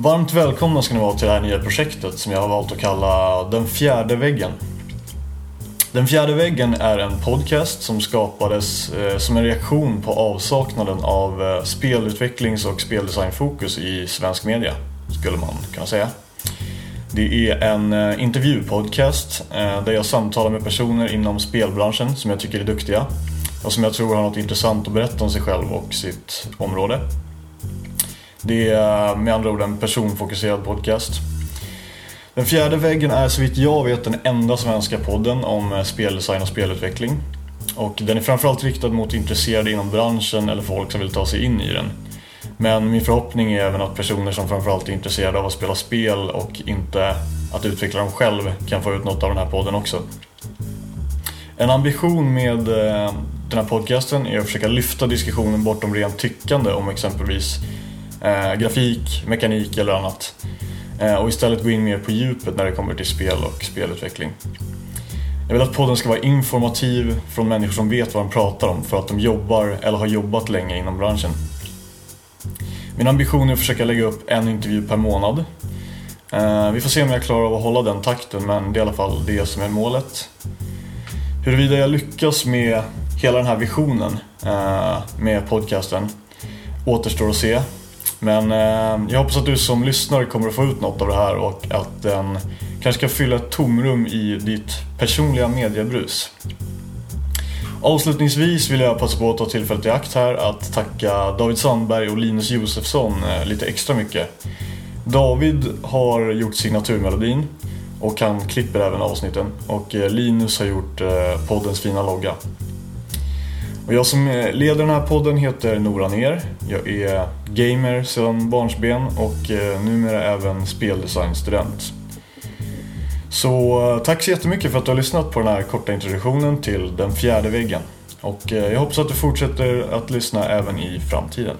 Varmt välkomna ska ni vara till det här nya projektet som jag har valt att kalla Den fjärde väggen. Den fjärde väggen är en podcast som skapades eh, som en reaktion på avsaknaden av eh, spelutvecklings och speldesignfokus i svensk media, skulle man kunna säga. Det är en eh, intervjupodcast där jag samtalar med personer inom spelbranschen som jag tycker är duktiga och som jag tror har något intressant att berätta om sig själv och sitt område. Det är eh, med andra ord en personfokuserad podcast. Den fjärde väggen är så vitt jag vet den enda svenska podden om eh, speldesign och spelutveckling. Och den är framförallt riktad mot intresserade inom branschen eller folk som vill ta sig in i den. Men min förhoppning är även att personer som framförallt är intresserade av att spela spel och inte att utveckla dem själv kan få ut något av den här podden också. En ambition med eh, den här podcasten är att försöka lyfta diskussionen bortom rent tyckande om exempelvis eh, grafik, mekanik eller annat. Eh, och istället gå in mer på djupet när det kommer till spel och spelutveckling. Jag vill att podden ska vara informativ från människor som vet vad de pratar om för att de jobbar eller har jobbat länge inom branschen. Min ambition är att försöka lägga upp en intervju per månad. Eh, vi får se om jag klarar av att hålla den takten men det är i alla fall det som är målet. Huruvida jag lyckas med hela den här visionen eh, med podcasten återstår att se. Men eh, jag hoppas att du som lyssnare kommer att få ut något av det här och att den kanske kan fylla ett tomrum i ditt personliga mediebrus. Avslutningsvis vill jag passa på att ta tillfället i akt här att tacka David Sandberg och Linus Josefsson eh, lite extra mycket. David har gjort signaturmelodin och han klipper även avsnitten och eh, Linus har gjort eh, poddens fina logga. Och jag som eh, leder den här podden heter Nora Ner. Jag är gamer sedan barnsben och eh, numera även speldesignstudent. Så eh, tack så jättemycket för att du har lyssnat på den här korta introduktionen till Den fjärde väggen. Och jag hoppas att du fortsätter att lyssna även i framtiden.